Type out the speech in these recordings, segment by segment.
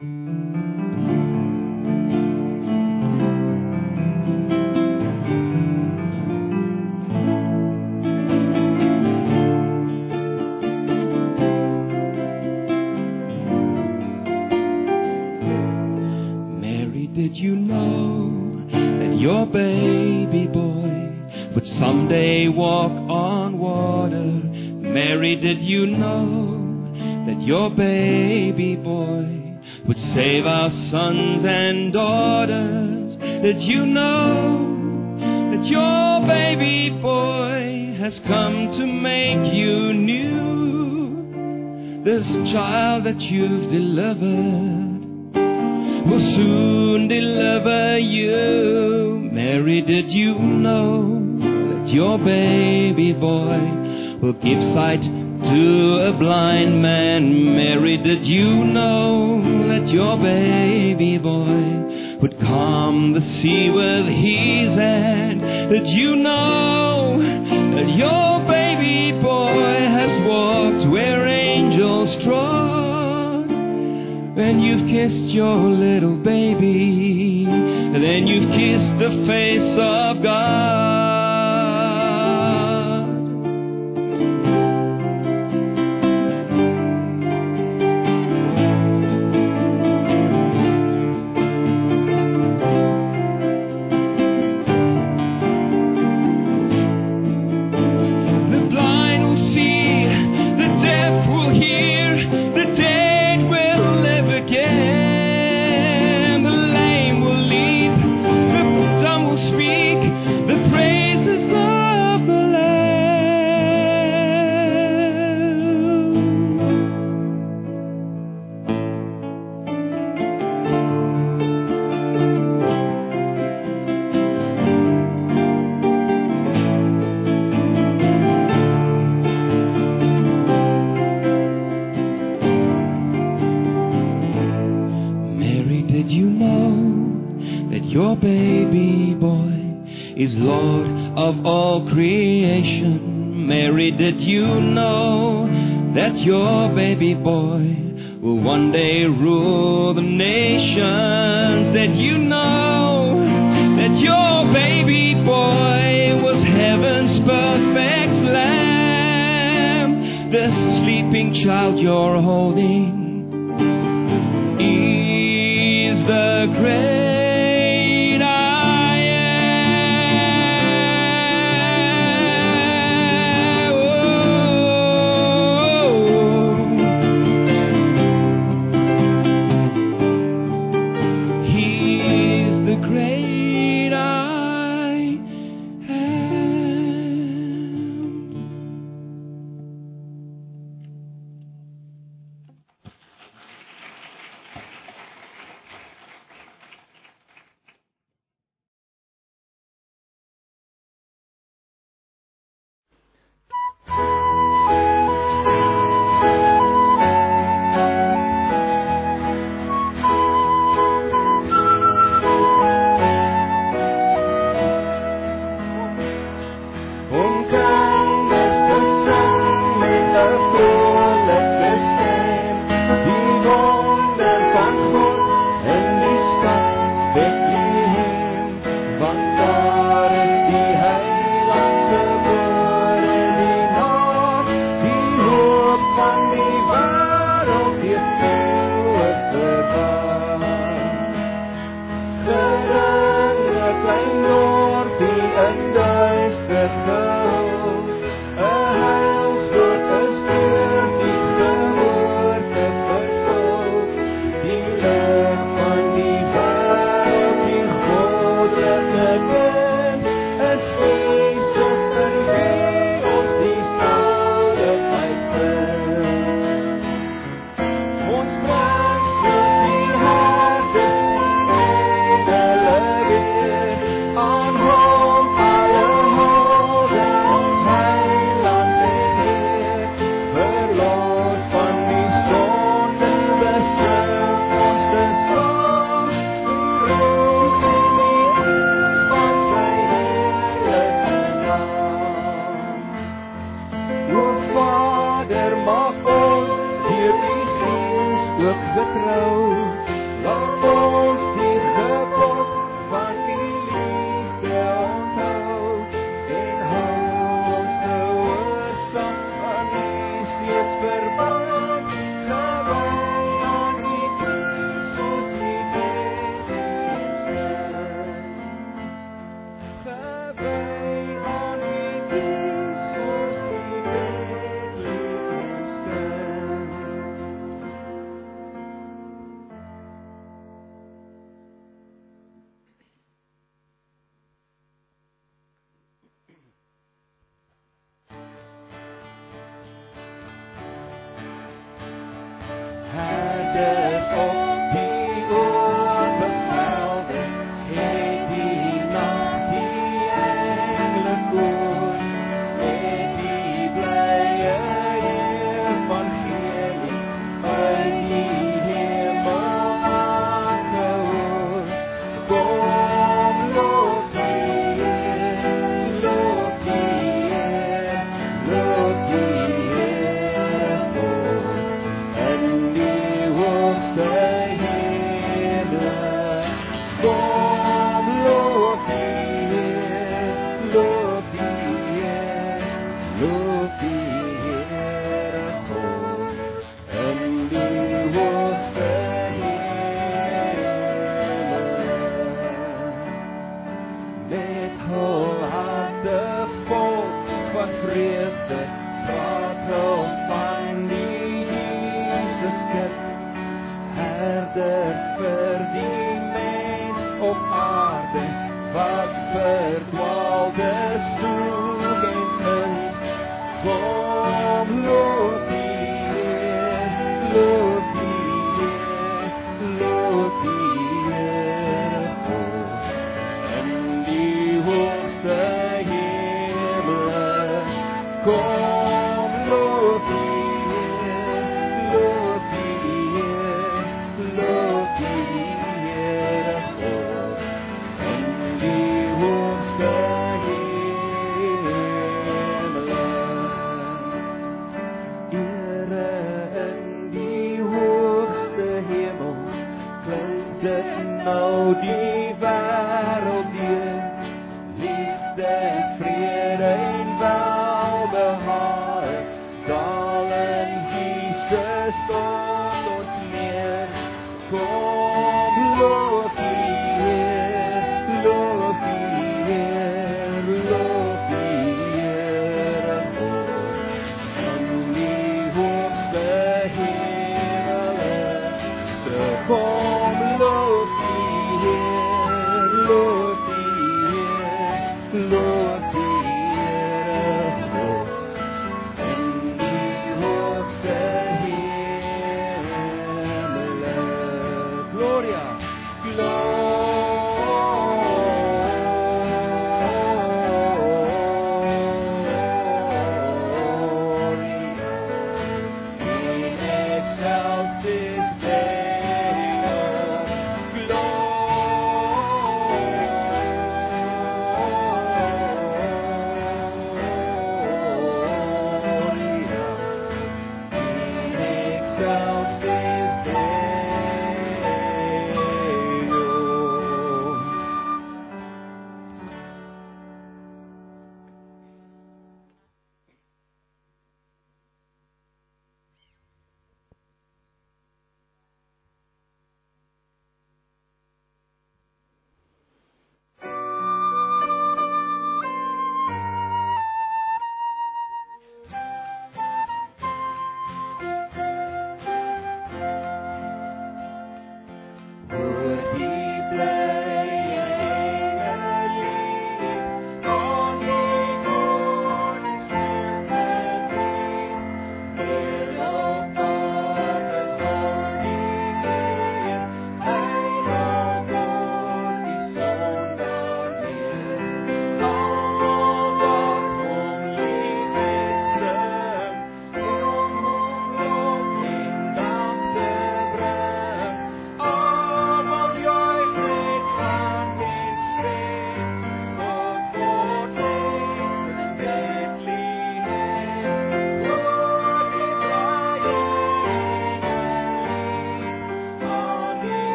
Mary, did you know that your baby boy would save our sons and daughters? Did you know that your baby boy has come to make you new? This child that you've delivered will soon deliver you. Mary, did you know that your baby boy will give sight to a blind man? Mary, did you know that your baby boy would calm the sea with his hand? Did you know that your baby boy has walked where angels trod? When you've kissed your little baby, And then you've kissed the face of God. Did you know that your baby boy is Lord of all creation? Mary, did you know that your baby boy will one day rule the nations? Did you know that your baby boy was heaven's perfect lamb? This sleeping child you're holding the great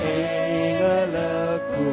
Engelku